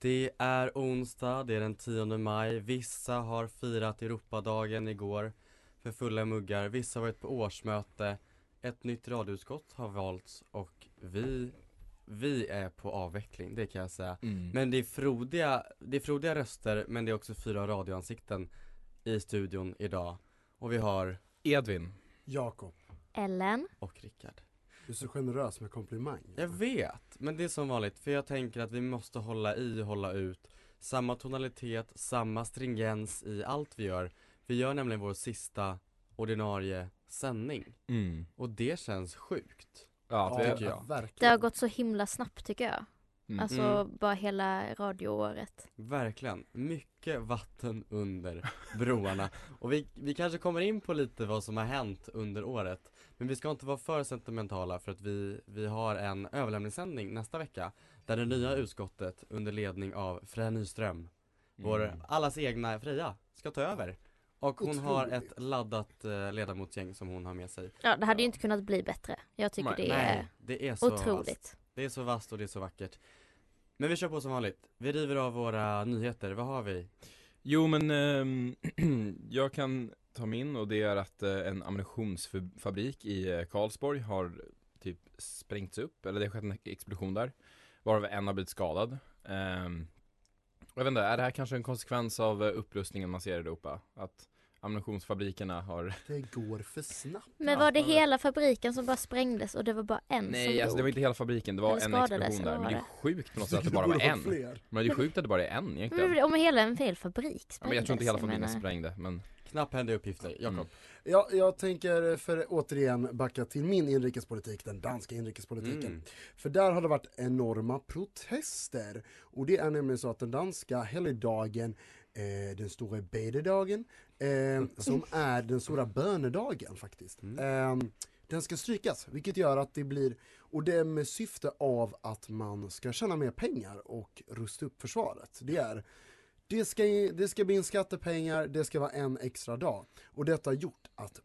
Det är onsdag, det är den 10 maj. Vissa har firat Europadagen igår för fulla muggar. Vissa har varit på årsmöte. Ett nytt radioutskott har valts och vi, vi är på avveckling, det kan jag säga. Mm. Men det är, frodiga, det är frodiga röster, men det är också fyra radioansikten i studion idag. Och vi har Edvin. Jakob. Ellen. Och Rickard. Du är så generös med komplimanger. Jag vet, men det är som vanligt för jag tänker att vi måste hålla i och hålla ut Samma tonalitet, samma stringens i allt vi gör Vi gör nämligen vår sista ordinarie sändning Mm. Och det känns sjukt Ja, tycker det, jag Det verkligen. har gått så himla snabbt tycker jag. Mm. Alltså Mm. bara hela radioåret. Verkligen, mycket vatten under broarna Och vi, vi kanske kommer in på lite vad som har hänt under året Men vi ska inte vara för sentimentala för att vi, vi har en överlämningssändning nästa vecka Där det nya utskottet under ledning av Freja Nyström Vår Mm. allas egna Freja ska ta över Och hon har ett laddat eh, ledamotsgäng som hon har med sig Ja, det hade ju inte kunnat bli bättre. Jag tycker Nej. det är Nej, det är så otroligt. vasst. Det är så vasst och det är så vackert Men vi kör på som vanligt, vi river av våra nyheter, vad har vi? Jo men ehm, jag kan ta min och det är att eh, en ammunitionsfabrik i eh, Karlsborg har typ sprängts upp, eller det har skett en explosion där. Varav en har blivit skadad. Ehm, jag vet inte, är det här kanske en konsekvens av eh, upprustningen man ser i Europa? Att ammunitionsfabrikerna har Det går för snabbt. Men var det hela fabriken som bara sprängdes och det var bara en som Nej alltså det var inte hela fabriken, det var Eller en skadades, explosion där. Men det är sjukt på något sätt att det bara var en. fler. Men det är sjukt att det bara är en egentligen. Men om hela en hel fabrik Ja, men jag tror inte hela sprängdes, fabriken menar- sprängde, men Knapphändiga uppgifter, Jakob Mm. Ja, jag tänker för återigen backa till min inrikespolitik, den danska inrikespolitiken. Mm. För där har det varit enorma protester. Och det är nämligen så att den danska helgdagen, eh, den stora bededagen, eh, som är den stora bönedagen faktiskt. Eh, den ska strykas, vilket gör att det blir, och det är med syfte av att man ska tjäna mer pengar och rusta upp försvaret. Det är det ska, det ska bli in skattepengar, det ska vara en extra dag. Och detta har gjort att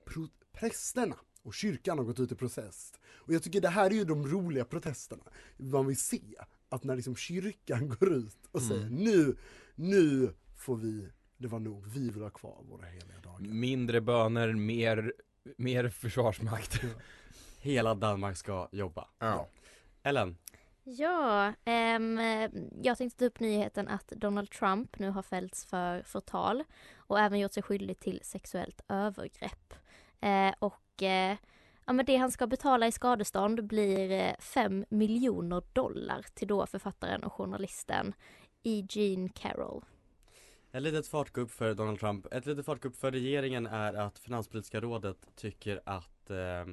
prästerna och kyrkan har gått ut i process. Och jag tycker det här är ju de roliga protesterna. Man vill se att när liksom kyrkan går ut och säger nu, nu får vi, det var nog, vi vill ha kvar våra heliga dagar. mindre böner, mer, mer försvarsmakt. Hela Danmark ska jobba Ja. Ellen, Ja, ehm, jag tänkte ta upp nyheten att Donald Trump nu har fällts för förtal och även gjort sig skyldig till sexuellt övergrepp. Eh, och eh, ja, men det han ska betala i skadestånd blir 5 miljoner dollar till då författaren och journalisten E. Jean Carroll ett litet fartgupp för Donald Trump. Ett litet fartgupp för regeringen är att Finanspolitiska rådet tycker att eh,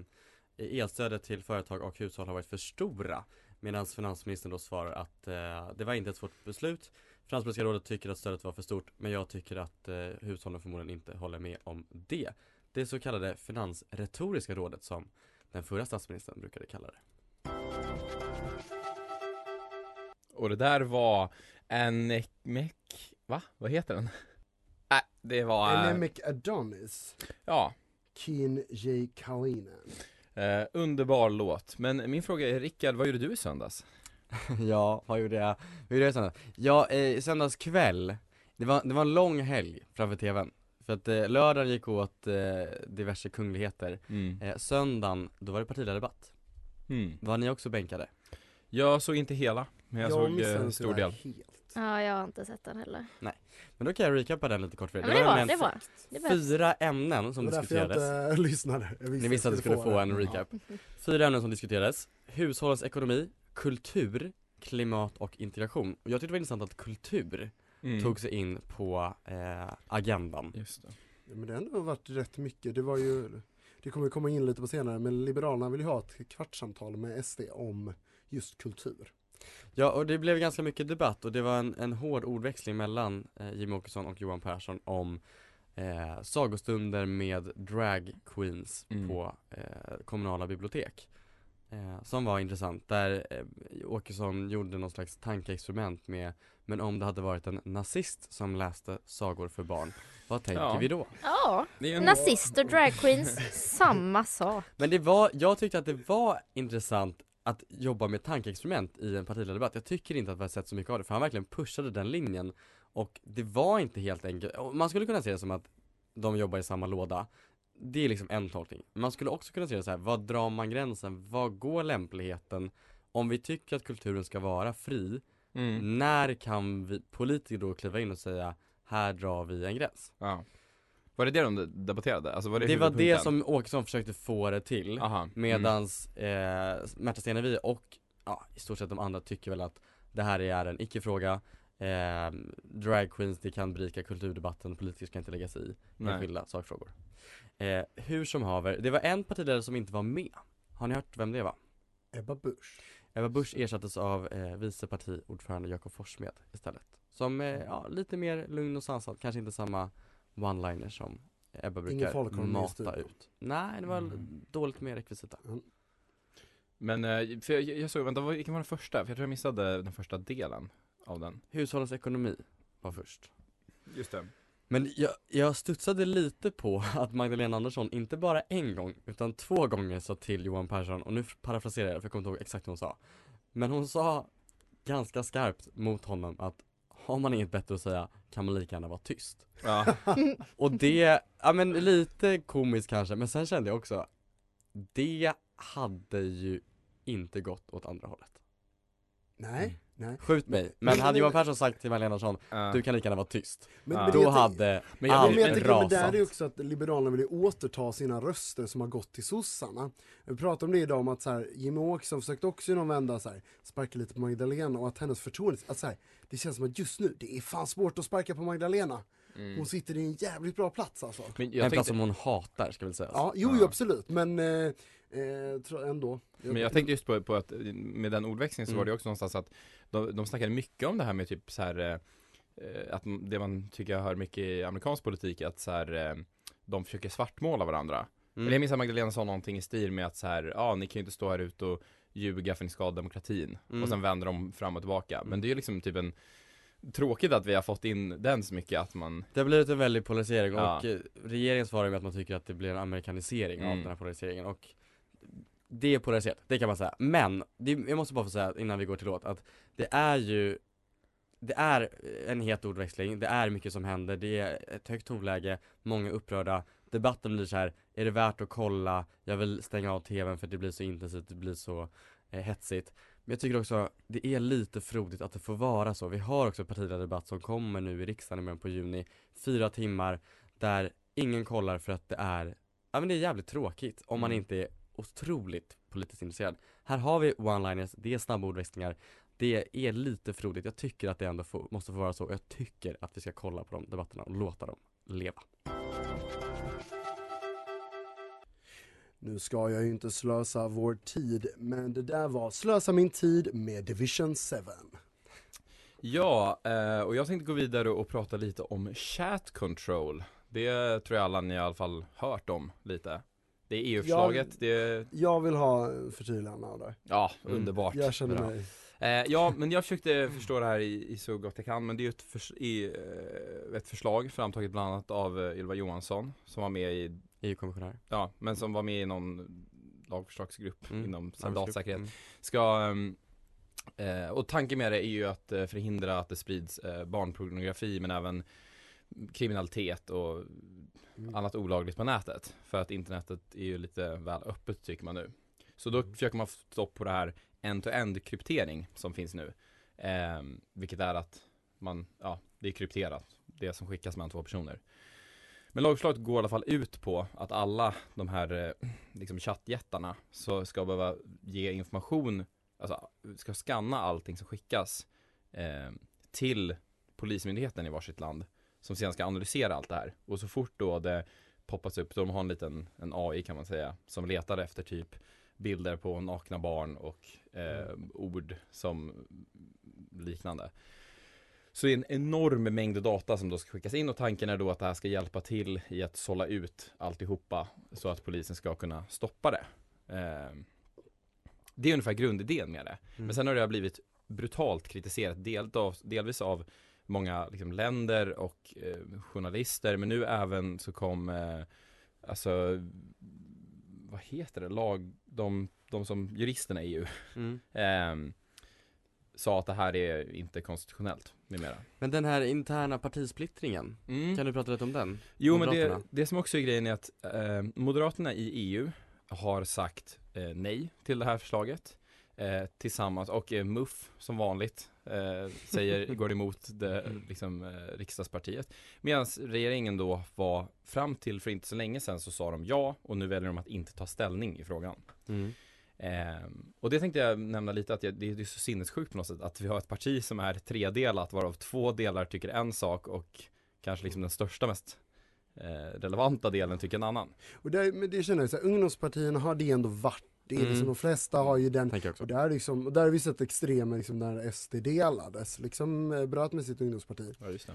elstödet till företag och hushåll har varit för stora. Medan finansministern då svarar att eh, det var inte ett svårt beslut. Finanspolitiska rådet tycker att stödet var för stort men jag tycker att eh, hushållen förmodligen inte håller med om det. Det så kallade finansretoriska rådet som den förra statsministern brukade kalla det. Och det där var Anemek, va? Vad heter den? Nej, det var, äh, Anemic Adonis, ja, Keen J. Kalinen. eh, underbar låt. Men min fråga är, Rickard, vad gjorde du i söndags? Ja, vad gjorde jag? Vad gjorde jag i söndags? Ja, eh, söndags kväll det var, det var en lång helg framför tvn För att eh, lördagen gick åt eh, diverse kungligheter Mm. eh, Söndagen, då var det partiledardebatt Mm. Var ni också bänkade? Jag såg inte hela, men jag, såg eh, missade en stor tyvärr del. Helt. Ja, jag har inte sett den heller. Men då kan jag recapa den lite kort för er Ja, men det var, det var. Det behövs. Fyra ämnen Det som var därför jag diskuterades inte lyssnade. Jag Ni visste att du skulle få det. en recap Fyra ämnen som diskuterades Hushållens ekonomi, kultur, klimat och integration. Och jag tyckte det var intressant att kultur Mm. tog sig in på eh, agendan. Just det. Ja, men det har ändå varit rätt mycket. Det var ju, det kommer komma in lite på senare, men Liberalerna vill ju ha ett kvartssamtal med SD om just kultur. Ja, och det blev ganska mycket debatt och det var en, en hård ordväxling mellan eh, Jimmie Åkesson och Johan Persson om eh, sagostunder med drag queens Mm. på eh, kommunala bibliotek. Eh, som var intressant, där eh, Åkesson gjorde någon slags tankeexperiment med Men om det hade varit en nazist som läste sagor för barn, vad tänker Ja. vi då? Ja, en- nazist och dragqueens, samma sak. Men det var, jag tyckte att det var intressant att jobba med tankeexperiment i en partiledardebatt. Jag tycker inte att vi har sett så mycket av det, för han verkligen pushade den linjen. Och det var inte helt enkelt, man skulle kunna se det som att de jobbar i samma låda. Det är liksom en tolkning. Man skulle också kunna se det så här, vad drar man gränsen? Vad går lämpligheten? Om vi tycker att kulturen ska vara fri, Mm. när kan vi politiker då kliva in och säga, här drar vi en gräns? Ja. Var det det de debatterade? Alltså var det Det var det som Åkesson försökte få det till. Aha. Mm. Medans eh, Märta Stenevi och ja, i stort sett de andra tycker väl att det här är en icke-fråga eh, Drag queens, det kan berika kulturdebatten, politiker ska inte lägga sig i Nej. enskilda sakfrågor eh, Hur som haver, det var en partiledare som inte var med Har ni hört vem det var? Ebba Busch. Ebba Busch ersattes av eh, vice partiordförande Jakob Forssmed istället Som, eh, ja, lite mer lugn och sansad, kanske inte samma one-liner som Ebba brukar mata studion. ut. Nej, det var Mm. dåligt med rekvisita. Men, eh, för jag, jag såg, vänta, vilken var den första? För jag tror jag missade den första delen av den. Hushållens ekonomi var först. Just det. Men jag, jag studsade lite på att Magdalena Andersson inte bara en gång utan två gånger sa till Johan Persson och nu parafraserar jag för jag kommer inte ihåg exakt vad hon sa. Men hon sa ganska skarpt mot honom att har man inget bättre att säga kan man lika gärna vara tyst. Ja, Och det, ja men lite komiskt kanske men sen kände jag också Det hade ju inte gått åt andra hållet Nej, nej. Skjut mig, Men- hade Johan Persson sagt till Magdalena Andersson Ja. Du kan lika gärna vara tyst Men, Ja. men det Då jag tänk- hade Men jag- allt men jag tänker, men där är rasat ju också att Liberalerna vill ju återta sina röster som har gått till sossarna. Vi pratade om det idag om att så här, Jimmie Åkesson försökte också i någon vända så här, sparka lite på Magdalena och att hennes förtroende, att så här, det känns som att just nu, det är fan svårt att sparka på Magdalena. Mm. Hon sitter i en jävligt bra plats alltså. Men En jag plats tänkte, som hon hatar ska väl sägas Ja, jo, jo absolut, men eh, eh, ändå. men jag tänkte just på, på att med den ordväxlingen så Mm. var det också någonstans att de, de snackade mycket om det här med typ så här eh, att det man tycker jag hör mycket i amerikansk politik att så här eh, de försöker svartmåla varandra Mm. Eller jag minns att Magdalena sa någonting i stil med att så här, ja ni kan ju inte stå här ute och ljuga för ni skadar demokratin Mm. och sen vänder de fram och tillbaka. Men Mm. det är ju liksom typ en Tråkigt att vi har fått in den så mycket att man Det har blivit en väldig polarisering Ja. och eh, regeringen svarar med att man tycker att det blir en amerikanisering av Mm. den här polariseringen och Det är polariserat, det kan man säga. Men, det, jag måste bara få säga innan vi går till låt att det är ju Det är en het ordväxling, det är mycket som händer, det är ett högt tonläge, många upprörda Debatten blir så här: är det värt att kolla? Jag vill stänga av tvn för det blir så intensivt, det blir så eh, hetsigt Men jag tycker också, det är lite frodigt att det får vara så. Vi har också partiledardebatt som kommer nu i riksdagen i början på juni. Fyra timmar där ingen kollar för att det är, ja men det är jävligt tråkigt om man Mm. inte är otroligt politiskt intresserad. Här har vi one-liners, det är snabba ordväxlingar, det är lite frodigt. Jag tycker att det ändå får, måste få vara så och jag tycker att vi ska kolla på de debatterna och låta dem leva. Nu ska jag ju inte slösa vår tid, men det där var Slösa min tid med Division 7. Ja, eh, och jag tänkte gå vidare och prata lite om chat control Det tror jag alla ni i alla fall hört om lite Det är EU-förslaget, Jag- det är, Jag vill ha förtydligande av det. ja, Mm. underbart Jag känner Bra. mig... Eh, ja, men jag försökte förstå det här i, i så gott jag kan, men det är ju ett, förs- i, eh, ett förslag framtaget bland annat av eh, Ylva Johansson som var med i, EU-kommissionär. ja, men som var med i någon lagförslagsgrupp Mm. inom Arbetsgrupp. datasäkerhet Mm. ska ehm, eh, och tanken med det är ju att eh, förhindra att det sprids eh, barnpornografi men även kriminalitet och Mm. annat olagligt på nätet. För att internetet är ju lite väl öppet tycker man nu. Så då försöker man få stopp på det här end-to-end kryptering som finns nu. Ehm, vilket är att man, ja, det är krypterat. Det som skickas mellan två personer. Men lagförslaget går i alla fall ut på att alla de här eh, liksom chattjättarna så ska behöva ge information alltså, ska scanna allting som skickas eh, till polismyndigheten i varsitt land som sedan ska analysera allt det här. Och så fort då det poppas upp, de har en liten en AI kan man säga, som letar efter typ bilder på nakna barn och eh, ord som liknande. Så det är en enorm mängd data som då ska skickas in och tanken är då att det här ska hjälpa till i att sålla ut alltihopa så att polisen ska kunna stoppa det. Eh, det är ungefär grundidén med det. Mm. Men sen har det blivit brutalt kritiserat, del delvis av många liksom, länder och eh, journalister, men nu även så kom, eh, alltså, vad heter det, lag, de, de som, juristerna i EU, Mm. eh, sa att det här är inte konstitutionellt numera. Men den här interna partisplittringen, Mm. kan du prata lite om den? Jo men det, det som också är grejen är att eh, Moderaterna i EU har sagt eh, nej till det här förslaget eh, tillsammans och eh, MUF som vanligt eh, säger, går emot det liksom, eh, riksdagspartiet. Medan regeringen då var fram till för inte så länge sedan så sa de ja och nu väljer de att inte ta ställning i frågan. Mm. Ehm, och det tänkte jag nämna lite att jag, det, det är så sinnessjukt på något sätt att vi har ett parti som är tredelat varav två delar tycker en sak och kanske liksom den största mest eh, relevanta delen tycker en annan. Och där, men det känner jag så här, ungdomspartierna har det ändå varit. Det är Mm. liksom, de flesta har ju den, och där, liksom, och där har vi sett extremer liksom när SD delades, liksom eh, bröt med sitt ungdomsparti. Ja.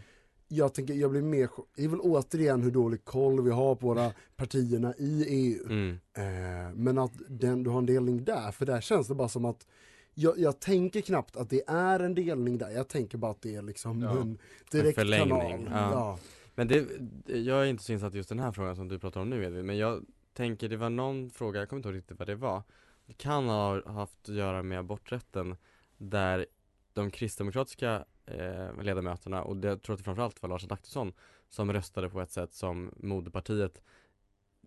Jag tänker, jag blir mer, det är väl återigen hur dålig koll vi har på våra partierna i EU. Mm. Eh, men att den, du har en delning där, för där känns det bara som att jag, jag tänker knappt att det är en delning där, jag tänker bara att det är liksom Ja. en direkt förlängning, kanal. ja. Ja. Men det, jag är inte så insatt i just den här frågan som du pratar om nu Edvin, men jag tänker det var någon fråga, jag kommer inte ihåg riktigt vad det var Det kan ha haft att göra med aborträtten där de kristdemokratiska eh, ledamöterna, och det, jag tror att det framförallt var Lars Adaktusson som röstade på ett sätt som moderpartiet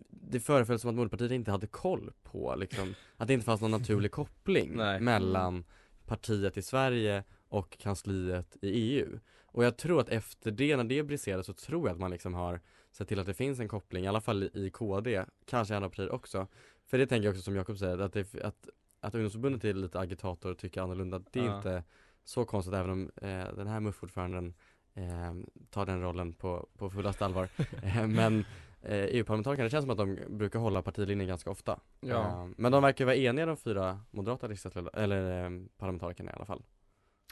det föreföll som att moderpartiet inte hade koll på liksom, att det inte fanns någon naturlig koppling Nej. mellan partiet i Sverige och kansliet i EU. Och jag tror att efter det, när det briserade så tror jag att man liksom har sett till att det finns en koppling, i alla fall i KD, kanske i andra partier också. För det tänker jag också som Jakob säger, att, det, att, att ungdomsförbundet är lite agitator och tycker annorlunda, det är Ja. inte så konstigt även om eh, den här MUF-ordföranden eh, tar den rollen på, på fullaste allvar. eh, men eh, EU-parlamentarikerna, det känns som att de brukar hålla partilinjen ganska ofta. Ja. Eh, men de verkar vara eniga de fyra moderata riksdagsledamöterna, eller eh, parlamentarikerna i alla fall.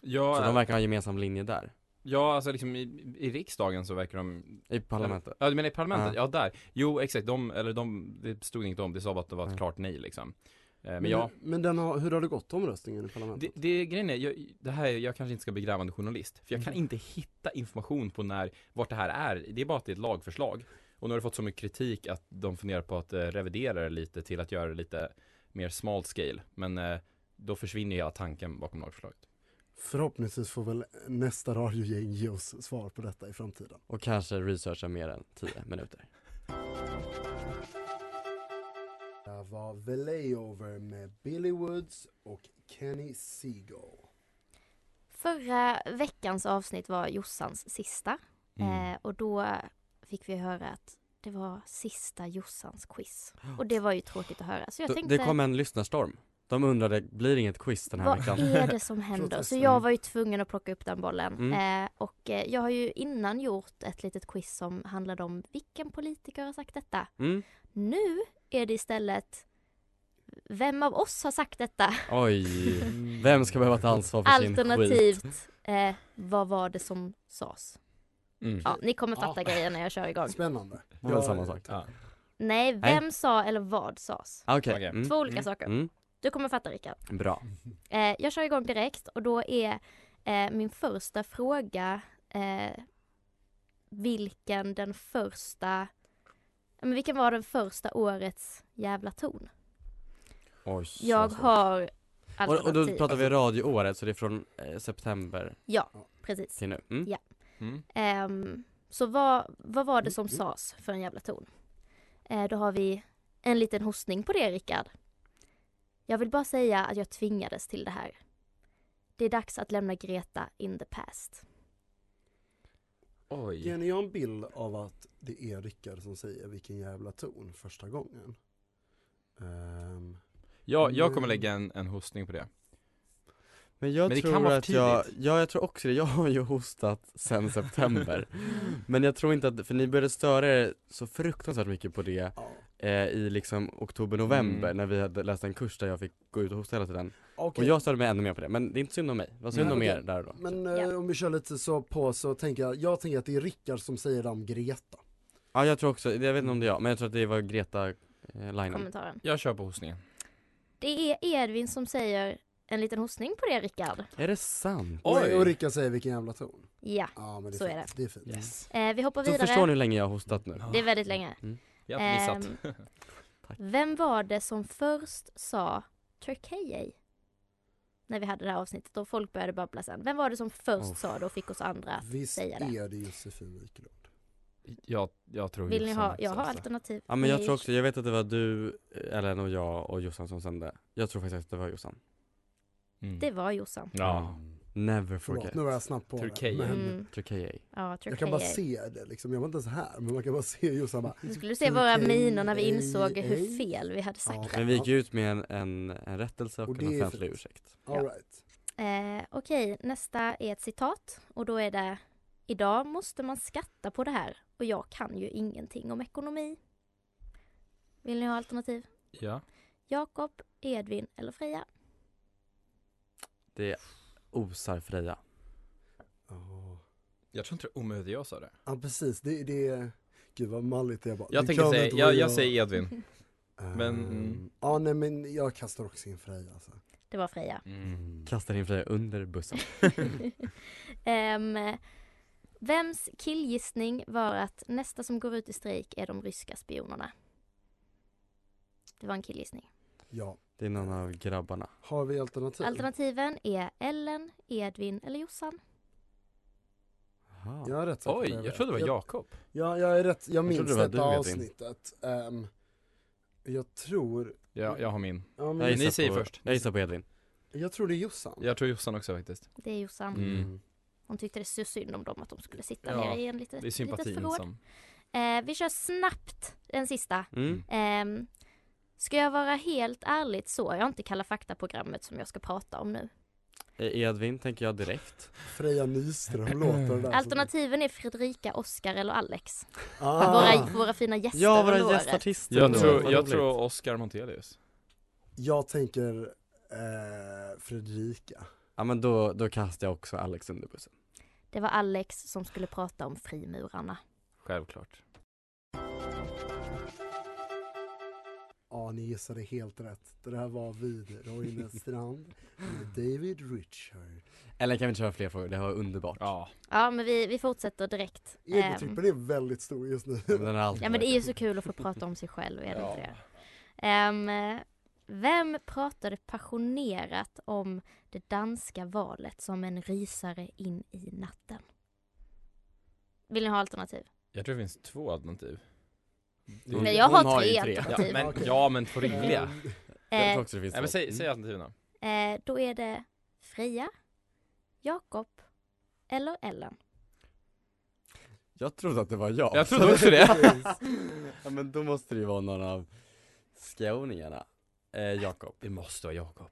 Ja, Så de verkar ha en gemensam linje där. Ja alltså liksom i, i riksdagen så verkar de I parlamentet. Ja du menar i parlamentet? Ja. Ja, där. Jo exakt, de, eller de, det stod inget om, det sa bara att det var ett klart nej liksom. Eh, Men Men, ja, men den har, hur har det gått omröstningen i parlamentet? det, det grejen är, jag, det här, jag kanske inte ska bli grävande journalist, för jag kan Mhm. inte hitta information på när, vart det här är. Det är bara att det är ett lagförslag. Och nu har det fått så mycket kritik att de funderar på att eh, revidera det lite till att göra det lite mer small scale. Men eh, då försvinner ju hela tanken bakom lagförslaget. Förhoppningsvis får väl nästa radiogäng ge oss svar på detta i framtiden. Och kanske researcha mer än 10 minuter. Det var The Layover med Billy Woods och Kenny Seagull. Förra veckans avsnitt var Jossans sista Mm. eh, och då fick vi höra att det var sista Jossans quiz. Och det var ju tråkigt att höra. Så jag tänkte, Det kom en lyssnarstorm. De undrade, blir det inget quiz den här vad veckan? är det som händer? Så jag var ju tvungen att plocka upp den bollen. Mm. Eh, och eh, jag har ju innan gjort ett litet quiz som handlade om vilken politiker har sagt detta. Mm. Nu är det istället vem av oss har sagt detta? Oj, vem ska behöva ta ansvar för sin skit? Alternativt, eh, vad var det som sades? Mm. Ja, ni kommer fatta Ja. grejen när jag kör igång. Spännande. Det var samma sak. Ja. Nej, vem sa eller vad sades? Ah. Okej. Mm. Två olika Mm. saker. Mm. Du kommer fatta Rickard. Bra. Eh, jag kör igång direkt och då är eh, min första fråga eh, vilken den första men vilken var den första årets jävla ton? Oj, så Jag svårt. har och, alternativ. och då pratar vi radioåret, så det är från eh, september Ja, precis. till nu. Mm. Ja. Mm. Ehm, så vad, vad var det som sades för en jävla ton? Eh, då har vi en liten hostning på det Rickard. Jag vill bara säga att jag tvingades till det här. Det är dags att lämna Greta in the past. Oj. Ger ni en bild av att det är Rickard som säger vilken jävla ton första gången? Ehm, Ja, jag kommer Mm. lägga en, en hostning på det. Men jag Men det tror att jag, ja jag tror också det, jag har ju hostat sen september Men jag tror inte att, för ni började störa er så fruktansvärt mycket på det eh, i liksom oktober-november Mm. när vi hade läst en kurs där jag fick gå ut och hosta hela tiden Okej. Och jag störde mig ännu mer på det, men det är inte synd om mig, vad synd Nej, om er där då Men eh, om vi kör lite så på så tänker jag, jag tänker att det är Rickard som säger det om Greta. Ja jag tror också, jag vet inte om det är jag, men jag tror att det var Greta eh, Linen Kommentaren. Jag kör på hostningen. Det är Edvin som säger en liten hostning på det Rickard. Är det sant? Och, och Rickard säger vilken jävla ton. Ja, Ja men det är så är fint. det. Det är fint. Eh, vi hoppar vidare. förstår ni hur länge jag har hostat nu Det är väldigt länge. Mm. Har missat. Ehm, Vem var det som först sa Turkey? När vi hade det här avsnittet och folk började babbla sen. Vem var det som först Oh. sa det och fick oss andra att Visst säga det? är det Josefin Wiklund? Jag, jag tror Vill ni ha, jag har alternativ. Ja men jag tror också, jag vet att det var du, Ellen och jag och Jossan som sände Jag tror faktiskt att det var Jossan Mm. Det var Jossan. Ja. Never Förlåt, forget nu var jag snabb på Turkiet. det. Men Mm. Turkiet Ja, jag kan bara Turkey. se det liksom, jag var inte ens här men man kan bara se Jossan bara Nu skulle du se våra Turkey, miner när vi insåg hur fel vi hade sagt det. Men vi gick ju ut med en, en, en rättelse och, Och en offentlig ursäkt All right. Eh, Okej, nästa är ett citat och då är det Idag måste man skatta på det här och jag kan ju ingenting om ekonomi. Vill ni ha alternativ? Ja. Jakob, Edvin eller Freja? Det osar Freja Ja. Jag tror inte det är omöjligt jag sa det. Ja precis, det, det är, gud vad malligt det är bara. Jag Det tänker säga, jag, jag säger Edvin. Ehm, men, mm. Ja nej men jag kastar också in Freja alltså. Det var Freja. Mm. Kastar in Freja under bussen Ehm, vems killgissning var att nästa som går ut i strejk är de ryska spionerna? Det var en killgissning. Ja. Det är någon av grabbarna Har vi alternativ? Alternativen är Ellen, Edvin eller Jossan. Jaha. Jag är rätt säker på Oj, det jag trodde det var Jag- Jakob. Ja, jag är rätt, jag minns var detta du, avsnittet. Ehm, jag tror, Ja, jag har min. ja, men Jag ni säger på, först. Jag gissar på Edvin jag tror det är Jossan. Jag tror Jossan också faktiskt. Det är Jossan. Mm. Hon tyckte det så synd om dem att de skulle sitta Ja, nere i en litet, Det är litet sympatin förråd. som... Eh, vi kör snabbt den sista. mm. Ehm, ska jag vara helt ärligt så är jag inte Kalla fakta-programmet som jag ska prata om nu. Eh, Edvin tänker jag direkt Freja Nyström låter det där Alternativen är Fredrika, Oskar eller Alex. Ah. Våra, våra fina gäster Ja, våra gästartister Jag tror, jag tror Oscar Montelius. Jag tänker eh, Fredrika. Ja men då, då kastar jag också Alex under bussen Det var Alex som skulle prata om frimurarna. Självklart. Ja, ni gissade helt rätt. Det här var vid Roine strand med David Richard. Eller kan vi inte köra fler frågor? Det var underbart Ja. Ja, men vi, vi fortsätter direkt. Ehm, Egotrippen är väldigt stor just nu. Men Den är alltid ja, men det är ju så kul att få prata om sig själv, är det Ja. inte det? Ehm, vem pratade passionerat om det danska valet som en rysare in i natten? Vill ni ha alternativ? Jag tror det finns två alternativ. Hon- Men jag har ju tre Ja, alternativ. men, Okej. ja, men två rimliga. Ehm, Jag Eh, tror också det finns Nej, men säg, säg alternativen. eh, då är det Freja, Jakob eller Ellen. Jag trodde att det var jag Jag trodde också det. Ja men då måste det ju vara någon av skåningarna eh, Jakob Det måste vara Jakob.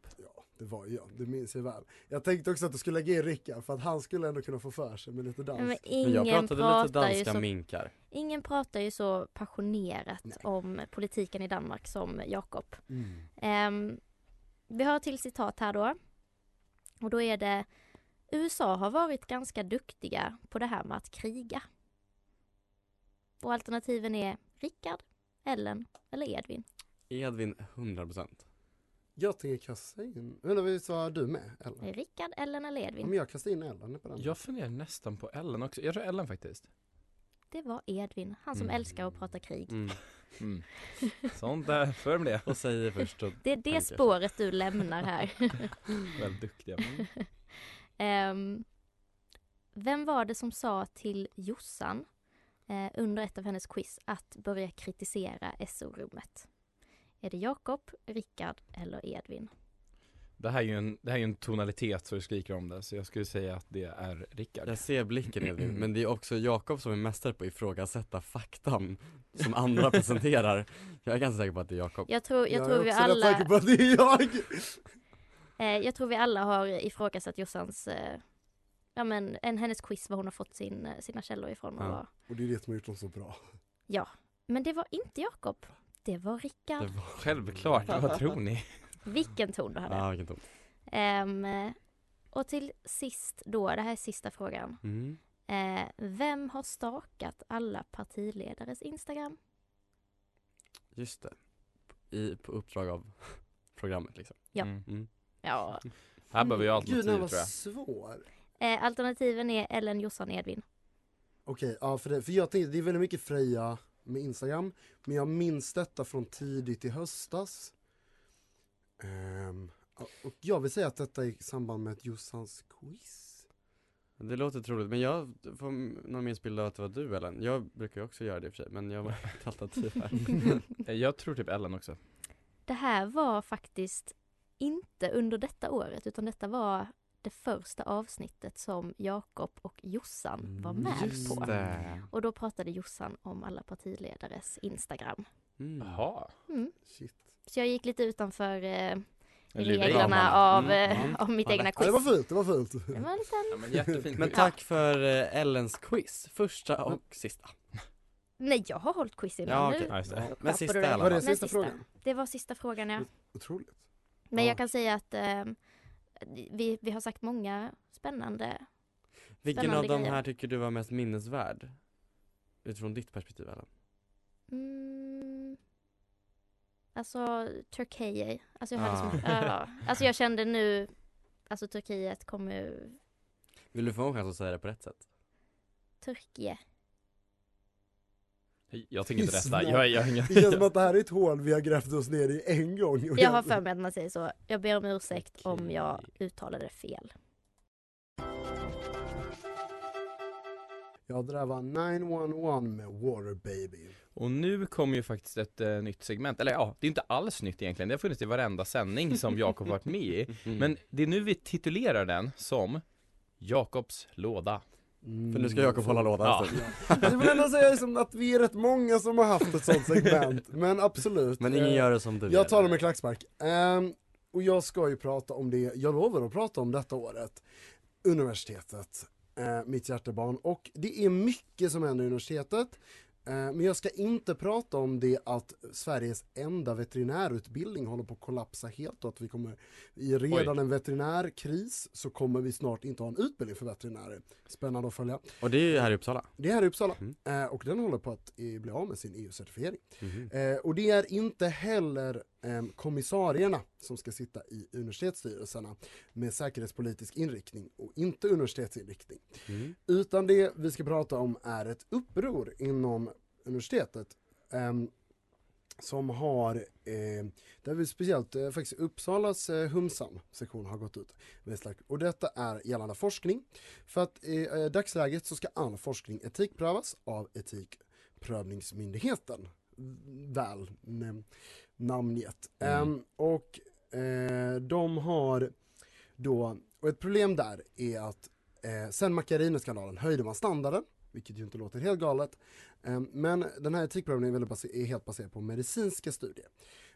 Det var jag. Det minns jag väl. Jag tänkte också att du skulle lägga in Rickard för att han skulle ändå kunna få för sig med lite dans. Men Men ingen jag pratade lite pratar ju danska så minkar Ingen pratar ju så passionerat Nej. om politiken i Danmark som Jakob. Mm. Ehm, vi har ett till citat här då. Och då är det USA har varit ganska duktiga på det här med att kriga. Och alternativen är Rickard, Ellen eller Edvin. Edvin 100% Jag tänker kasta in, eller visst var du med? Eller? Rickard, Ellen eller Edvin. jag kastar in Ellen på den. Jag funderar nästan på Ellen också. Jag tror Ellen faktiskt. Det var Edvin, han som Mm. älskar att prata krig. mm. Mm. Sånt där, för med det. Och säger först och Det är det tänker. spåret du lämnar här. Väldigt duktiga. Ehm, vem var det som sa till Jossan eh, under ett av hennes quiz att börja kritisera SO-rummet? Är det Jakob, Rickard eller Edvin? Det här är ju en, det här är ju en tonalitet så du skriker om det, så jag skulle säga att det är Rickard. Jag ser blicken Edvin, men det är också Jakob som är mästare på att ifrågasätta faktan som andra presenterar Jag är ganska säker på att det är Jakob Jag tror, jag jag tror är vi också rätt alla... säker på att det är jag! Eh, jag tror vi alla har ifrågasatt Jossans, eh, ja men en, hennes quiz var hon har fått sin, eh, sina källor ifrån. Och Ja. var, Och det är det som har gjort dem så bra. ja. Men det var inte Jakob. Det var Rickard. Det var... Självklart, vad tror ni? Vilken ton du hade. Ja, vilken ton. Ehm, och till sist då, det här är sista frågan. Mm. Eh, vem har stakat alla partiledares Instagram? Just det. I, på uppdrag av programmet liksom. Ja. Mm. Mm. Ja. Här behöver jag Gud, den alternativ var tror jag. svår. Eh, alternativen är Ellen Jossan Edvin. Okej, ja för, det, för jag tänkte, det är väldigt mycket Freja med Instagram, men jag minns detta från tidigt i höstas. Ehm, och jag vill säga att detta är i samband med ett Jossans quiz. Det låter troligt, men jag får någon minns bild av att det var du Ellen. Jag brukar också göra det i och för sig, men jag var ett alternativ här. Eh, Jag tror typ Ellen också. Det här var faktiskt inte under detta året utan detta var det första avsnittet som Jakob och Jossan var med Just på. det. Och då pratade Jossan om alla partiledares Instagram. Mm. Jaha. Mm. Shit. Så jag gick lite utanför eh, reglerna av, Mm, eh, mm. av mitt Ja, egna. Ja, det var quiz. fult, det var fult. Det var en liten... Ja, men. Men tack för eh, Ellens quiz, första och sista. Nej, jag har hållit quiz innan. Ja, Nu okej. Ja, Men sista i alla Var det fall. Men sista frågan? Det var sista frågan ja. Otroligt. Men Ja. jag kan säga att eh, vi, vi har sagt många spännande Vilken Spännande av de här tycker du var mest minnesvärd? Utifrån ditt perspektiv Ellen? Mm. Alltså Turkiet. Alltså jag, hade Ah. så, ja, alltså jag kände nu, alltså Turkiet kommer Vill du få en chans att säga det på rätt sätt? Turkiet. Jag tänker inte resta. Jag, jag ingen... Det känns som att det här är ett hål vi har grävt oss ner i en gång. Och Jag har för mig att man säger så. Jag ber om ursäkt om Okej. jag uttalade fel. Ja, det där var 911 med Water Baby. Och nu kommer ju faktiskt ett eh, nytt segment, eller ja, det är inte alls nytt egentligen, det har funnits i varenda sändning som Jakob varit med i. Mm. Men det är nu vi titulerar den som Jakobs låda. Mm. För nu ska Jakob hålla lådan Ja. Jag vill ändå säga liksom att vi är rätt många som har haft ett sånt segment, men absolut. Men ingen Eh, gör det som du Jag tar det med klackspark. Ehm, och jag ska ju prata om det, jag lovar att prata om detta året. Universitetet, eh, mitt hjärtebarn. Och det är mycket som händer i universitetet. Eh, men jag ska inte prata om det att Sveriges enda veterinärutbildning håller på att kollapsa helt och att vi kommer, i redan en veterinärkris så kommer vi snart inte ha en utbildning för veterinärer. Spännande att följa. Och det är här i Uppsala. Det är här i Uppsala Mm. och den håller på att bli av med sin EU-certifiering. Eh, och det är inte heller kommissarierna som ska sitta i universitetsstyrelserna med säkerhetspolitisk inriktning och inte universitetsinriktning. Mm. Utan det vi ska prata om är ett uppror inom universitetet ehm, som har, eh, där vi speciellt eh, faktiskt Uppsalas eh, Humsam-sektion har gått ut. med Och detta är gällande forskning. För att i eh, dagsläget så ska all forskning etikprövas av Etikprövningsmyndigheten. Väl mm, namngett. Mm. Ehm, och eh, de har då, och ett problem där är att eh, sen Macchiarini-skandalen höjde man standarden, vilket ju inte låter helt galet. Eh, men den här etikprövningen är, är helt baserad på medicinska studier.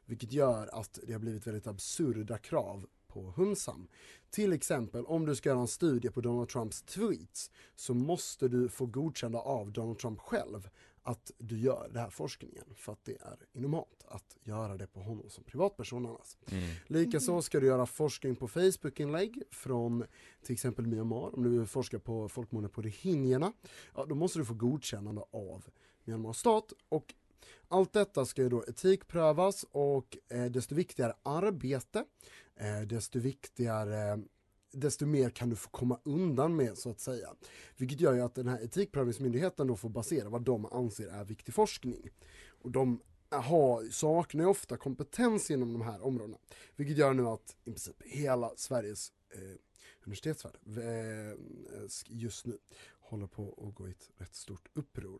Vilket gör att det har blivit väldigt absurda krav på Humsam. Till exempel om du ska göra en studie på Donald Trumps tweets så måste du få godkända av Donald Trump själv att du gör den här forskningen för att det är inhumant att göra det på honom som privatperson annars. Mm. Likaså ska du göra forskning på Facebook-inlägg från till exempel Myanmar. Om du vill forska på folkmordet på rohingyerna, ja, då måste du få godkännande av Myanmar stat. Och allt detta ska ju då etikprövas och eh, desto viktigare arbete, eh, desto viktigare desto mer kan du få komma undan med så att säga. Vilket gör ju att den här etikprövningsmyndigheten då får basera vad de anser är viktig forskning. Och de har, saknar ju ofta kompetens inom de här områdena. Vilket gör nu att i princip hela Sveriges eh, universitetsvärld eh, eh just nu håller på att gå i ett rätt stort uppror.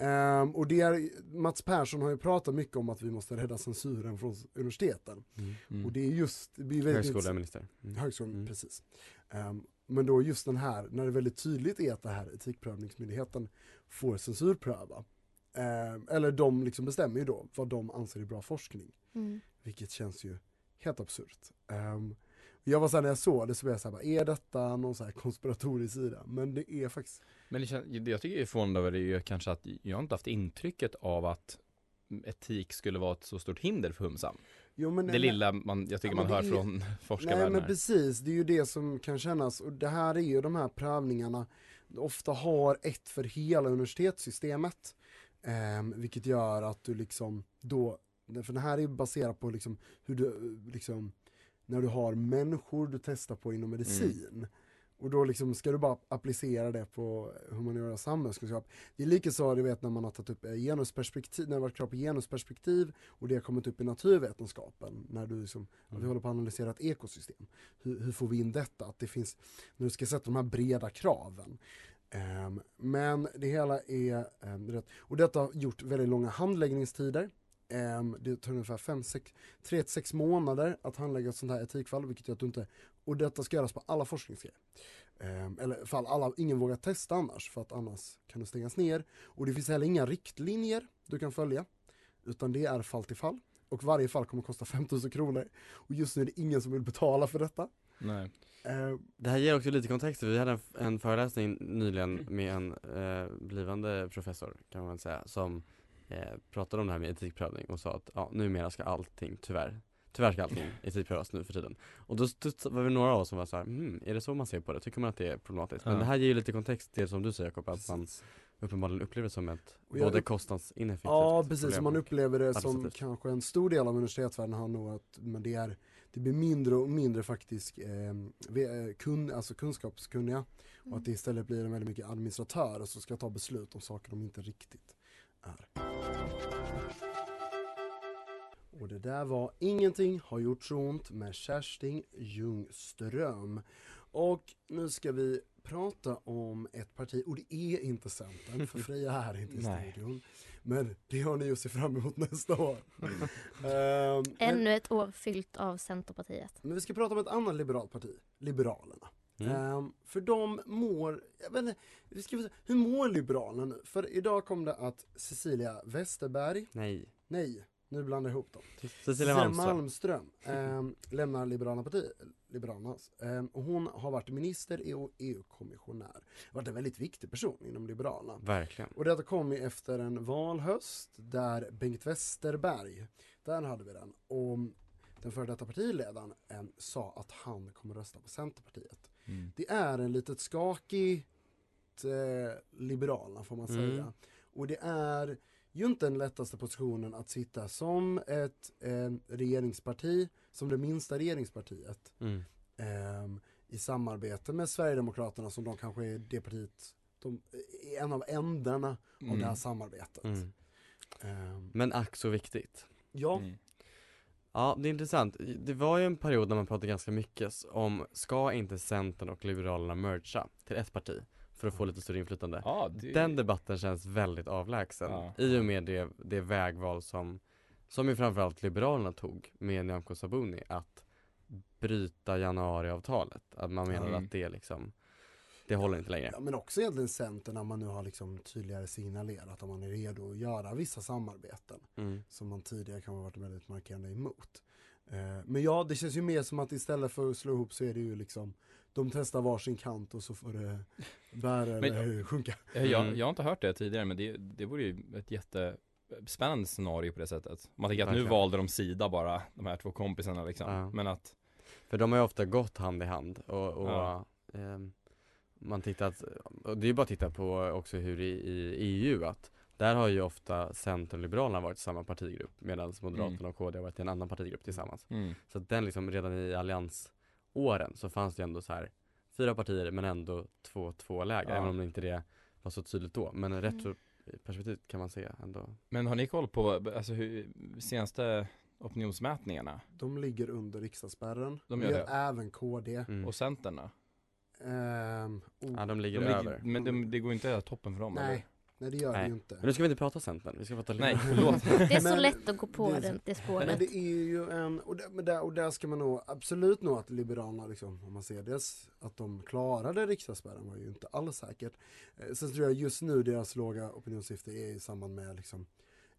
Ehm, och det är, Mats Persson har ju pratat mycket om att vi måste rädda censuren från universiteten. Mm. Mm. Och det är just, det blir väldigt Högskoleminister. Mm. Högskolan, Mm. precis. Ehm, men då just den här, när det väldigt tydligt är att det här etikprövningsmyndigheten får censurpröva. Ehm, eller de liksom bestämmer ju då vad de anser är bra forskning. Mm. Vilket känns ju helt absurt. Ehm, Jag var såhär när jag såg det så var jag såhär, är detta någon så här konspiratorisk sida? Men det är faktiskt Men det, kän- det jag tycker är förvånande över det är ju kanske att jag har inte haft intrycket av att etik skulle vara ett så stort hinder för Humsam. Jo, men det nej, lilla man, jag tycker man men hör är- från Nej forskarvärlden men här. precis, det är ju det som kan kännas och det här är ju de här prövningarna ofta har ett för hela universitetssystemet. Ehm, vilket gör att du liksom då, för det här är ju baserat på liksom hur du eh, liksom när du har människor du testar på inom medicin. Och då liksom ska du bara applicera det på humaniora och samhällskunskap. Det är lika så du vet när man har tagit upp eh, genusperspektiv, när det varit krav på genusperspektiv och det har kommit upp i naturvetenskapen. När du liksom, att vi håller på att analysera ett ekosystem. Hur, hur får vi in detta? Att det finns, när du ska sätta de här breda kraven. Ehm, men det hela är um, rätt. Och detta har gjort väldigt långa handläggningstider. Ehm, det tar ungefär 3-6 månader att handlägga ett sånt här etikfall, vilket gör att du inte, och detta ska göras på alla forskningsgrejer. Ehm, eller fall alla, ingen vågar testa annars, för att annars kan det stängas ner. Och det finns heller inga riktlinjer du kan följa, utan det är fall till fall. Och varje fall kommer att kosta 5000 kronor. Och just nu är det ingen som vill betala för detta. Nej. Ehm, Det här ger också lite kontext, vi hade en, en föreläsning nyligen med en eh, blivande professor kan man väl säga som eh, pratade om det här med etikprövning och sa att ja, numera ska allting tyvärr Tyvärr ska allting etikprövas nu för tiden. Och då var det några av oss som var så här, hmm, är det så man ser på det? Tycker man att det är problematiskt? Men Ja. det här ger ju lite kontext till som du säger Jakob, att man uppenbarligen upplever det som ett både kostnadsineffektivt Ja precis, man upplever det som kanske en stor del av universitetsvärlden har nog att men det, är, det blir mindre och mindre faktiskt eh, ve- eh, kun, alltså kunskapskunniga och att det istället blir en väldigt mycket administratörer som ska ta beslut om saker de inte riktigt är. Och det där var Ingenting har gjort så ont med Kerstin Ljungström. Och nu ska vi prata om ett parti, och det är inte Centern, för Freja är inte i studion. Men det har ni att se fram emot nästa år. Ehm, men, Ännu ett år fyllt av Centerpartiet. men vi ska prata om ett annat liberalt parti, Liberalerna. Mm. Ehm, för de mår, jag vet inte, vi ska, hur mår Liberalerna nu? För idag kom det att Cecilia Westerberg, Nej, nej, nu blandar jag ihop dem. Cecilia Malmström Malmström ehm, lämnar Liberala parti, Liberalernas. Ehm, och hon har varit minister i- och EU-kommissionär. Varit en väldigt viktig person inom Liberalerna. Verkligen Och detta kom ju efter en valhöst där Bengt Westerberg, där hade vi den, och den före detta partiledaren eh, sa att han kommer rösta på Centerpartiet. Mm. Det är en litet skakigt eh, Liberalerna får man Mm. säga. Och det är ju inte den lättaste positionen att sitta som ett eh, regeringsparti, som det minsta regeringspartiet mm. ehm, i samarbete med Sverigedemokraterna som de kanske är det partiet, de är en av ändarna av Mm. det här samarbetet. Mm. Ehm, Men ack så viktigt ja, Mm. Ja, det är intressant. Det var ju en period när man pratade ganska mycket om, ska inte Centern och Liberalerna mergea till ett parti? För att få lite större inflytande. Ja, det... Den debatten känns väldigt avlägsen Ja. i och med det, det vägval som, som ju framförallt Liberalerna tog med Nyamko Sabuni att bryta januariavtalet. Att man menade Mm. att det liksom, det håller inte längre. ja, men också egentligen Centern när man nu har liksom tydligare signalerat att man är redo att göra vissa samarbeten Mm. som man tidigare kan ha varit väldigt markerande emot. Eh, men ja, det känns ju mer som att istället för att slå ihop så är det ju liksom de testar varsin kant och så får det bära Men- eller sjunka. Eh, Jag, Mm. jag har inte hört det tidigare men det, det vore ju ett jättespännande scenario på det sättet. Man tänker att nu Verkligen. valde de sida bara, de här två kompisarna liksom. Ja. Men att, För de har ju ofta gått hand i hand och, och Ja. ehm, man tittat, och det är ju bara att titta på också hur i, i EU att där har ju ofta Centern och Liberalerna varit i samma partigrupp medan Moderaterna Mm. och KD har varit i en annan partigrupp tillsammans. mm. Så att den liksom redan i alliansåren så fanns det ändå så här fyra partier men ändå två, två läger Ja. även om det inte det var så tydligt då. Men retroperspektivet kan man se ändå. Men har ni koll på, alltså hur, senaste opinionsmätningarna? De ligger under riksdagsspärren. De gör det. även KD. Mm. Och Centern Ehm, oh, Ja de ligger De över. men de, det går inte att toppen för dem nej, eller? nej det gör Nej. det ju inte. Men nu ska vi inte prata Centern, vi ska prata Nej, förlåt. Det är så Men- lätt att gå på det så- det, det Men spåret. det är ju en, och där, men där, och där ska man nog absolut nog att Liberalerna liksom, om man ser det, att de klarade riksdagsspärren var ju inte alls säkert. Eh, sen tror jag just nu deras låga opinionssiffror är i samband med liksom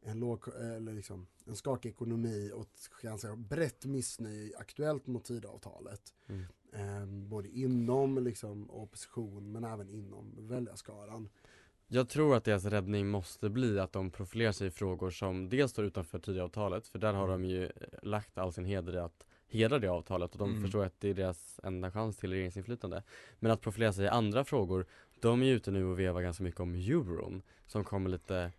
en, låg, eller liksom, en skakig ekonomi och ett ganska brett missnöje aktuellt mot Tidöavtalet. Mm. Eh, både inom liksom, opposition men även inom väljarskaran. Jag tror att deras räddning måste bli att de profilerar sig i frågor som dels står utanför Tidöavtalet, för där har de ju eh, lagt all sin heder i att hedra det avtalet och de Mm. förstår att det är deras enda chans till regeringsinflytande. Men att profilera sig i andra frågor, de är ju ute nu och vevar ganska mycket om euron, som kommer lite,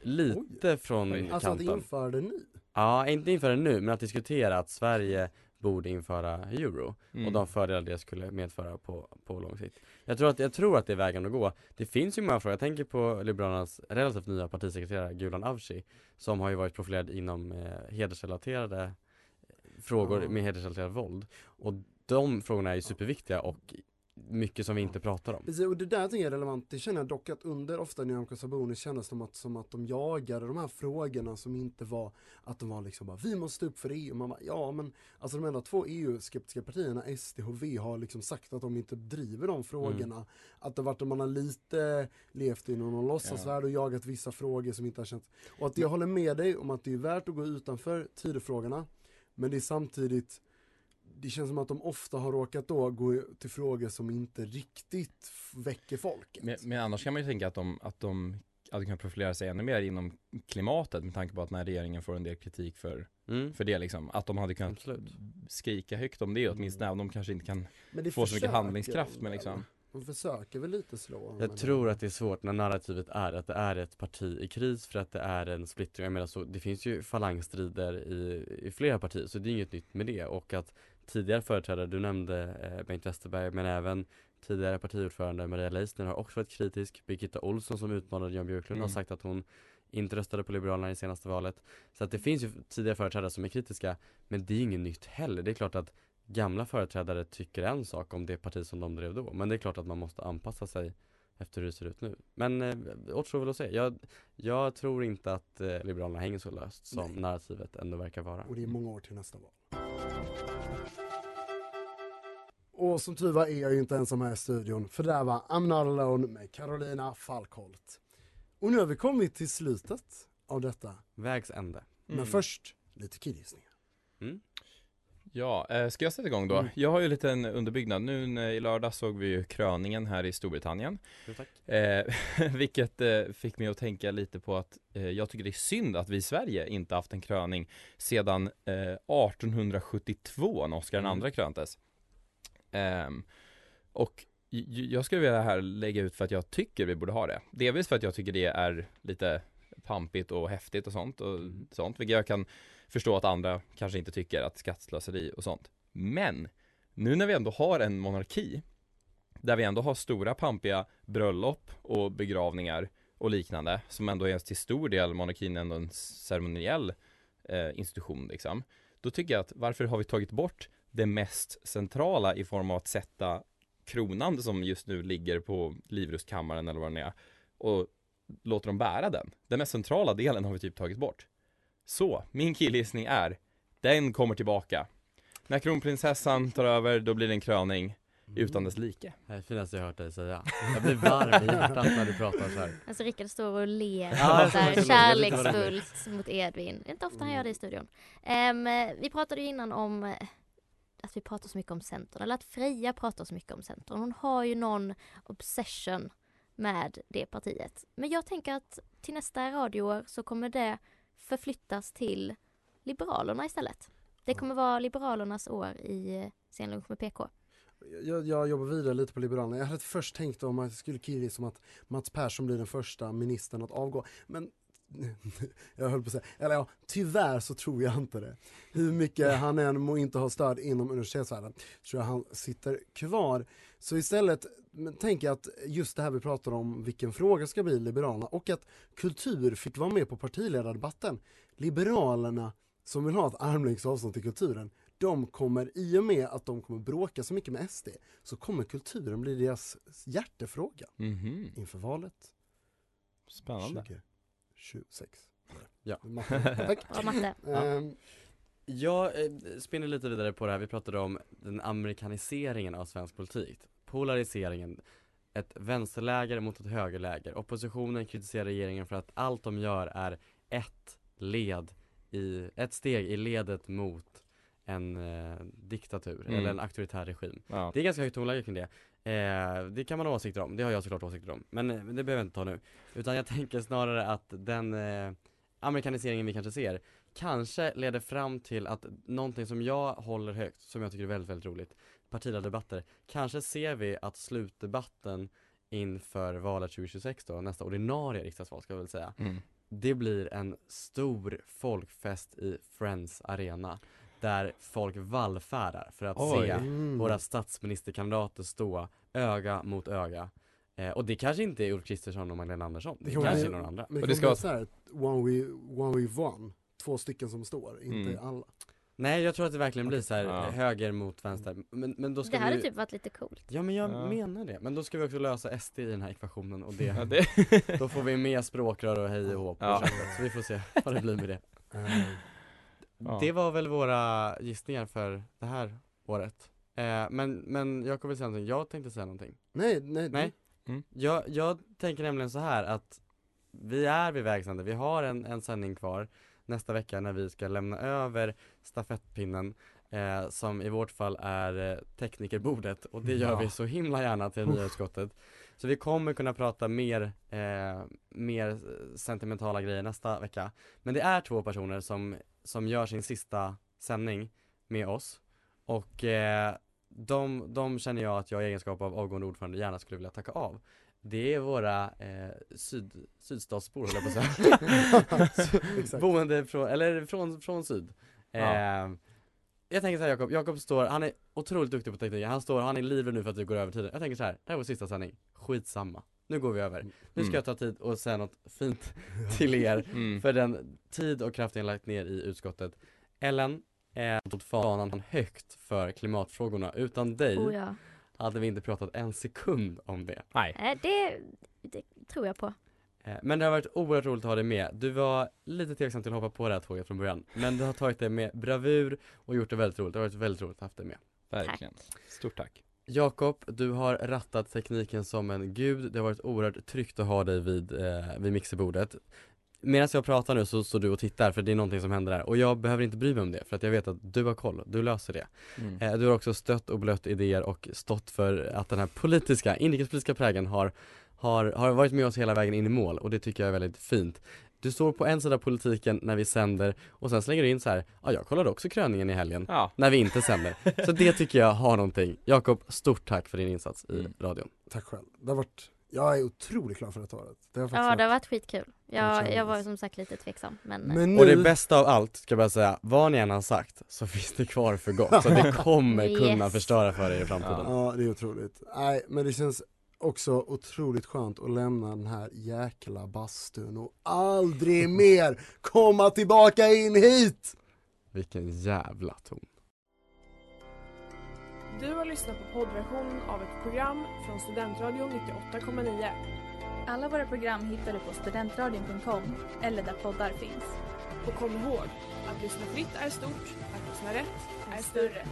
lite från Alltså att kanten. införa det nu. Ja, inte införa det nu, men att diskutera att Sverige borde införa euro Mm. och de fördelar det skulle medföra på, på lång sikt. Jag tror, att, jag tror att det är vägen att gå. Det finns ju många frågor, jag tänker på Liberalernas relativt nya partisekreterare Gulan Avci som har ju varit profilerad inom eh, hedersrelaterade eh, frågor Ja. med hedersrelaterat våld. Och de frågorna är ju superviktiga och mycket som vi inte pratar om. Precis, och det där tycker jag är relevant. Det känner jag dock att under ofta Nyamko Sabuni kändes som att, som att de jagade de här frågorna som inte var att de var liksom bara vi måste upp för EU. Man bara, ja men alltså de enda två EU-skeptiska partierna, SD och V har liksom sagt att de inte driver de frågorna. Att det varit att man har lite levt i någon låtsasvärld och jagat vissa frågor som inte har känts. Och att jag håller med dig om att det är värt att gå utanför Tidöfrågorna. Men det är samtidigt det känns som att de ofta har råkat då gå till frågor som inte riktigt väcker folket. Men, men annars kan man ju tänka att de, att de hade kunnat profilera sig ännu mer inom klimatet med tanke på att när regeringen får en del kritik för, Mm. för det liksom. Att de hade kunnat Absolut. skrika högt om det åtminstone, även om de kanske inte kan få så mycket handlingskraft de men liksom. De försöker väl lite slå. Jag tror att det är svårt när narrativet är att det är ett parti i kris för att det är en splittring. Jag menar så, det finns ju falangstrider i, i flera partier så det är inget nytt med det och att tidigare företrädare, du nämnde eh, Bengt Westerberg men även tidigare partiordförande Maria Leissner har också varit kritisk. Birgitta Olsson som utmanade Jan Björklund har Mm. sagt att hon inte röstade på Liberalerna i senaste valet. Så att det finns ju tidigare företrädare som är kritiska men det är inget nytt heller. Det är klart att gamla företrädare tycker en sak om det parti som de drev då men det är klart att man måste anpassa sig efter hur det ser ut nu. Men eh, återstår väl att se. Jag, jag tror inte att eh, Liberalerna hänger så löst som Nej. narrativet ändå verkar vara. Och det är många år till nästa val. Och som tur var är jag ju inte ensam här i studion, för där var I'm Not Alone med Carolina Falkholt. Och nu har vi kommit till slutet av detta. Vägs ände. Men Mm. först lite killgissningar. Mm. Ja, eh, ska jag sätta igång då? Mm. Jag har ju lite en underbyggnad. Nu i lördag såg vi ju kröningen här i Storbritannien. Jo, tack. Eh, vilket eh, fick mig att tänka lite på att eh, jag tycker det är synd att vi i Sverige inte haft en kröning sedan eh, 1872 när Oscar Mm. II kröntes. Ehm, och jag skulle vilja här lägga ut för att jag tycker vi borde ha det. Delvis för att jag tycker det är lite pampigt och häftigt och sånt och Mm. sånt, vilket jag kan förstå att andra kanske inte tycker att skattslöseri och sånt. Men nu när vi ändå har en monarki där vi ändå har stora pampiga bröllop och begravningar och liknande som ändå är till stor del monarkin ändå en ceremoniell eh, institution liksom. Då tycker jag att varför har vi tagit bort det mest centrala i form av att sätta kronan som just nu ligger på livrustkammaren eller vad den är och låter dem bära den. Den mest centrala delen har vi typ tagit bort. Så, min killgissning är, den kommer tillbaka. När kronprinsessan tar över, då blir det en kröning utan dess like. Det är det finaste jag hört dig säga. Jag blir varm i hjärtat när du pratar så här. Alltså Rickard står och ler Ja, kärleksfullt mot Edvin. Det är inte ofta han gör det i studion. Ehm, vi pratade ju innan om eh, att vi pratar så mycket om Centern, eller att Freja pratar så mycket om Centern. Hon har ju någon obsession med det partiet. Men jag tänker att till nästa radioår så kommer det förflyttas till Liberalerna istället. Det kommer vara Liberalernas år i eh, Scenlunch med PK. Jag, jag jobbar vidare lite på Liberalerna. Jag hade först tänkt om att jag skulle killa som att Mats Persson blir den första ministern att avgå. Men jag höll på att säga, eller ja, tyvärr så tror jag inte det. Hur mycket han än må inte ha stöd inom universitetsvärlden tror jag han sitter kvar. Så istället tänker jag att just det här vi pratar om, vilken fråga ska bli Liberalerna och att kultur fick vara med på partiledardebatten. Liberalerna som vill ha ett armlängds avstånd till kulturen, de kommer, i och med att de kommer bråka så mycket med SD, så kommer kulturen bli deras hjärtefråga Mhm, inför valet spännande. 2026. Ja. Matte. Tack. Bra matte. Ja. Ehm, Jag eh, spinner lite vidare på det här, vi pratade om den amerikaniseringen av svensk politik Polariseringen Ett vänsterläger mot ett högerläger Oppositionen kritiserar regeringen för att allt de gör är ett led i, ett steg i ledet mot en eh, diktatur Mm. eller en auktoritär regim. Ja. Det är ganska högt tonläge kring det. Eh, det kan man ha åsikter om, det har jag såklart åsikter om. Men eh, det behöver jag inte ta nu. Utan jag tänker snarare att den eh, amerikaniseringen vi kanske ser kanske leder fram till att någonting som jag håller högt, som jag tycker är väldigt, väldigt roligt, partiledardebatter. Kanske ser vi att slutdebatten inför valet 2026 då, nästa ordinarie riksdagsval ska jag väl säga. Mm. Det blir en stor folkfest i Friends Arena där folk vallfärdar för att Oj. se Mm. våra statsministerkandidater stå öga mot öga. Eh, och det kanske inte är Ulf Kristersson och Magdalena Andersson, det, kommer kanske bli- är några andra. Men Och det det ska bli så här, one we, one we one. Två stycken som står, inte Mm. alla. Nej jag tror att det verkligen blir så här Ja. eh, höger mot vänster. Men, men då ska Det hade vi... typ varit lite coolt. Ja men jag Ja. menar det. Men då ska vi också lösa SD i den här ekvationen och det, Ja, det... då får vi med språkrör och hej och hå på Ja. köpet. Så vi får se vad det blir med det. Ja. Det var väl våra gissningar för det här året. Eh, men, men Jakob vill säga någonting, jag tänkte säga någonting. nej, nej. Nej. Mm. Jag, jag tänker nämligen så här att vi är vid vägs ände, vi har en, en sändning kvar nästa vecka när vi ska lämna över stafettpinnen eh, som i vårt fall är eh, teknikerbordet och det gör Ja. vi så himla gärna till det nya utskottet. Så vi kommer kunna prata mer, eh, mer sentimentala grejer nästa vecka. Men det är två personer som, som gör sin sista sändning med oss och eh, de, de känner jag att jag i egenskap av avgående ordförande gärna skulle vilja tacka av. Det är våra eh, syd, sydstatsbor höll jag på att säga. Boende från, eller från, från syd. Ja. Eh, jag tänker så här Jakob, Jakob står, han är otroligt duktig på teknik, han står, han är livrädd nu för att vi går över tiden. Jag tänker så här, det här är vår sista sändning, skitsamma. Nu går vi över. Nu ska Mm. jag ta tid och säga något fint till er Mm. för den tid och kraft jag lagt ner i utskottet. Ellen, eh, tog fanan högt för klimatfrågorna. Utan dig Oh ja. hade vi inte pratat en sekund om det. Nej. Eh, det, det tror jag på. Eh, Men det har varit oerhört roligt att ha dig med. Du var lite tveksam till att hoppa på det här tåget från början. Men du har tagit det med bravur och gjort det väldigt roligt. Det har varit väldigt roligt att ha haft dig med. Verkligen. Stort tack. Jakob, du har rattat tekniken som en gud. Det har varit oerhört tryggt att ha dig vid, eh, vid mixerbordet. Medan jag pratar nu så står du och tittar för det är någonting som händer där och jag behöver inte bry mig om det för att jag vet att du har koll, du löser det. Mm. Eh, du har också stött och blött idéer och stått för att den här politiska, inrikespolitiska prägen har, har, har varit med oss hela vägen in i mål och det tycker jag är väldigt fint. Du står på en sida av politiken när vi sänder och sen slänger du in så här, ja jag kollade också kröningen i helgen Ja. när vi inte sänder. Så det tycker jag har någonting. Jakob, stort tack för din insats i Mm. radion. Tack själv. Det har varit, jag är otroligt glad för detta året. Det har Ja, det har varit, varit skitkul. Jag, jag var som sagt lite tveksam, men, eh, men nu, Och det bästa av allt, ska jag bara säga, vad ni än har sagt så finns det kvar för gott. Så det kommer kunna Yes. förstöra för er i framtiden. ja det är otroligt. Nej, men det känns också otroligt skönt att lämna den här jäkla bastun och aldrig mer komma tillbaka in hit! Vilken jävla ton. Du har lyssnat på poddversion av ett program från Studentradion 98,9. Alla våra program hittar du på studentradion.com eller där poddar finns. Och kom ihåg, att lyssna fritt är stort, att lyssna rätt är större.